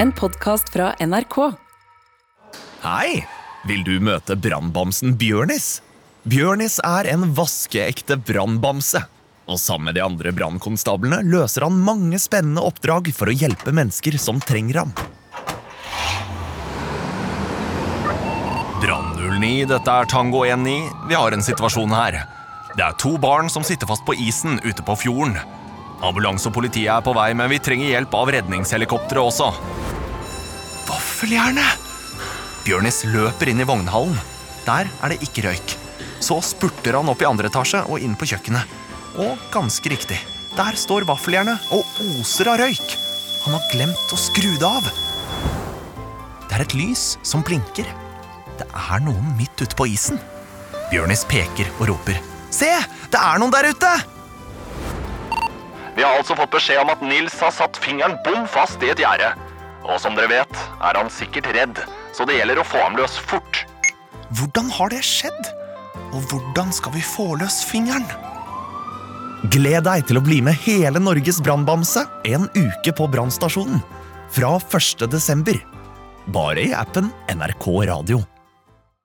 En podkast fra NRK. Hei! Vil du møte brannbamsen Bjørnis? Bjørnis er en vaskeekte brannbamse. Og sammen med de andre brannkonstablene løser han mange spennende oppdrag for å hjelpe mennesker som trenger ham. Brann 09, dette er Tango 19. Vi har en situasjon her. Det er to barn som sitter fast på isen ute på fjorden. Ambulanse og politi er på vei, men vi trenger hjelp av redningshelikopteret også. Vaffeljernet! Bjørnis løper inn i vognhallen. Der er det ikke røyk. Så spurter han opp i andre etasje og inn på kjøkkenet. Og ganske riktig, der står vaffeljernet og oser av røyk. Han har glemt å skru det av. Det er et lys som blinker. Det er noen midt ute på isen. Bjørnis peker og roper. Se, det er noen der ute! Vi har altså fått beskjed om at Nils har satt fingeren bom fast i et gjerde. Og som dere vet, er han sikkert redd, så det gjelder å få ham løs fort. Hvordan har det skjedd? Og hvordan skal vi få løs fingeren? Gled deg til å bli med hele Norges brannbamse en uke på brannstasjonen. Fra 1. desember. Bare i appen NRK Radio.